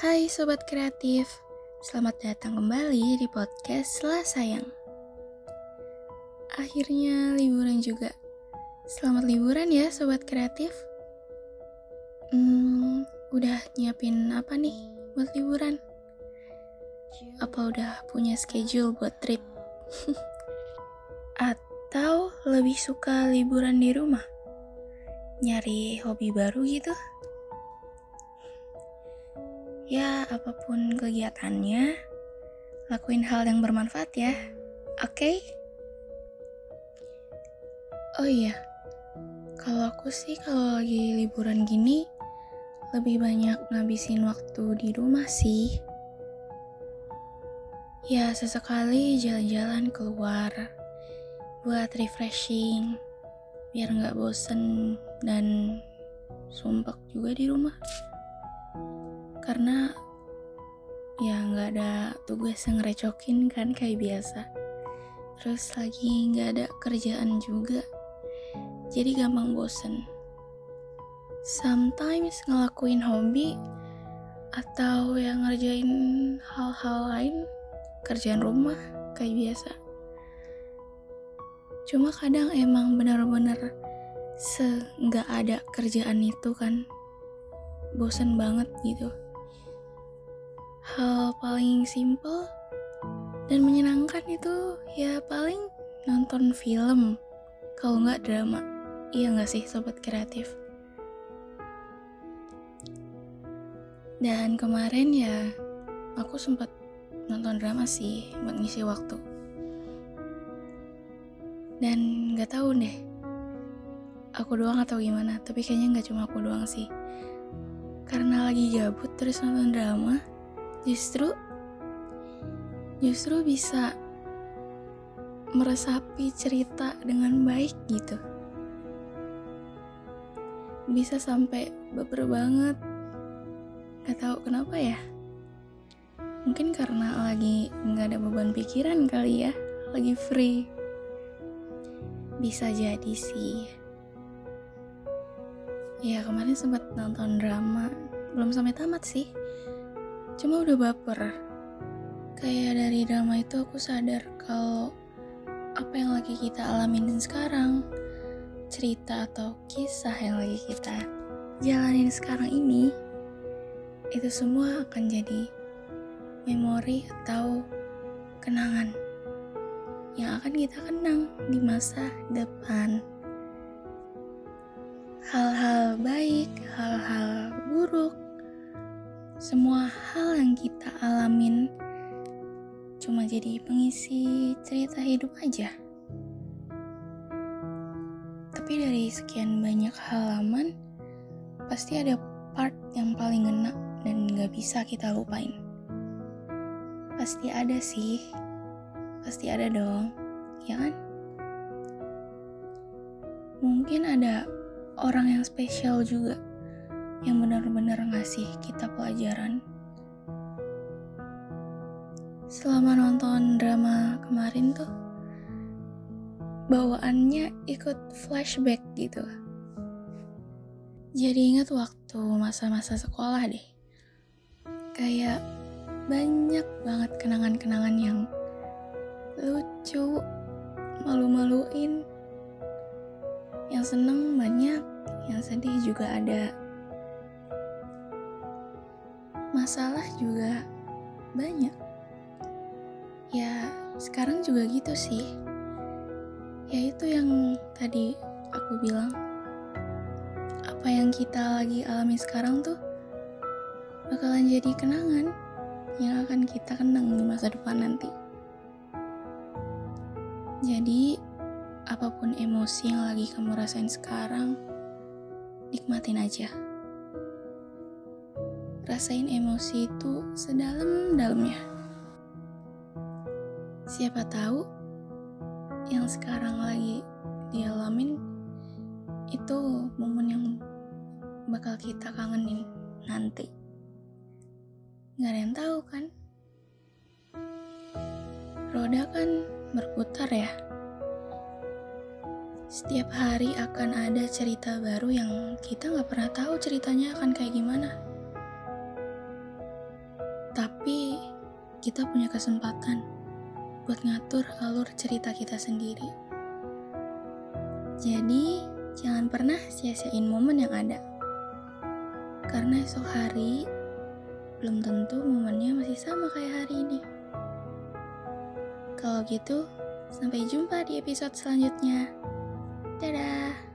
Hai Sobat Kreatif, selamat datang kembali di podcast Selah Sayang. Akhirnya liburan juga. Selamat liburan ya Sobat Kreatif. Hmm, udah nyiapin apa nih buat liburan? Apa udah punya schedule buat trip? Atau lebih suka liburan di rumah? Nyari hobi baru gitu? Ya, apa pun kegiatannya, lakuin hal yang bermanfaat ya. Oke? Okay? Oh iya, kalau aku sih kalau lagi liburan gini, lebih banyak ngabisin waktu di rumah sih. Ya, sesekali jalan-jalan keluar buat refreshing, biar nggak bosen dan sumpah juga di rumah karena ya nggak ada tugas yang ngerecokin kan kayak biasa. Terus lagi nggak ada kerjaan juga. Jadi gampang bosen. Sometimes ngelakuin hobi atau yang ngerjain hal-hal lain kerjaan rumah kayak biasa. Cuma kadang emang bener-bener se nggak ada kerjaan itu kan. Bosen banget gitu hal paling simple dan menyenangkan itu ya paling nonton film. Kalau nggak drama. Iya nggak sih sobat kreatif? Dan kemarin ya aku sempat nonton drama sih buat ngisi waktu. Dan nggak tahu deh aku doang atau gimana tapi kayaknya nggak cuma aku doang sih. Karena lagi gabut terus nonton drama justru justru bisa meresapi cerita dengan baik gitu. Bisa sampai baper banget. Gak tahu kenapa ya. Mungkin karena lagi nggak ada beban pikiran kali ya. Lagi free. Bisa jadi sih. Ya kemarin sempat nonton drama. Belum sampai tamat sih cuma udah baper. Kayak dari drama itu aku sadar kalau apa yang lagi kita alamin sekarang cerita atau kisah yang lagi kita jalanin sekarang ini itu semua akan jadi memori atau kenangan yang akan kita kenang di masa depan. Hal-hal baik, hal-hal buruk, semua hal yang kita alamin cuma jadi pengisi cerita hidup aja. Tapi dari sekian banyak halaman, pasti ada part yang paling ngena dan gak bisa kita lupain. Pasti ada sih, pasti ada dong, ya kan? Mungkin ada orang yang spesial juga yang benar-benar ngasih kita pelajaran. Selama nonton drama kemarin tuh, bawaannya ikut flashback gitu. Jadi ingat waktu masa-masa sekolah deh. Kayak banyak banget kenangan-kenangan yang lucu, malu-maluin, yang seneng banyak, yang sedih juga ada masalah juga banyak. Ya, sekarang juga gitu sih. Ya itu yang tadi aku bilang. Apa yang kita lagi alami sekarang tuh bakalan jadi kenangan yang akan kita kenang di masa depan nanti. Jadi, apa pun emosi yang lagi kamu rasain sekarang, nikmatin aja rasain emosi itu sedalam-dalamnya. Siapa tahu yang sekarang lagi dialamin itu momen yang bakal kita kangenin nanti. Gak ada yang tahu kan? Roda kan berputar ya. Setiap hari akan ada cerita baru yang kita gak pernah tahu ceritanya akan kayak gimana. Kita punya kesempatan buat ngatur alur cerita kita sendiri. Jadi, jangan pernah sia-siain momen yang ada. Karena esok hari belum tentu momennya masih sama kayak hari ini. Kalau gitu, sampai jumpa di episode selanjutnya. Dadah.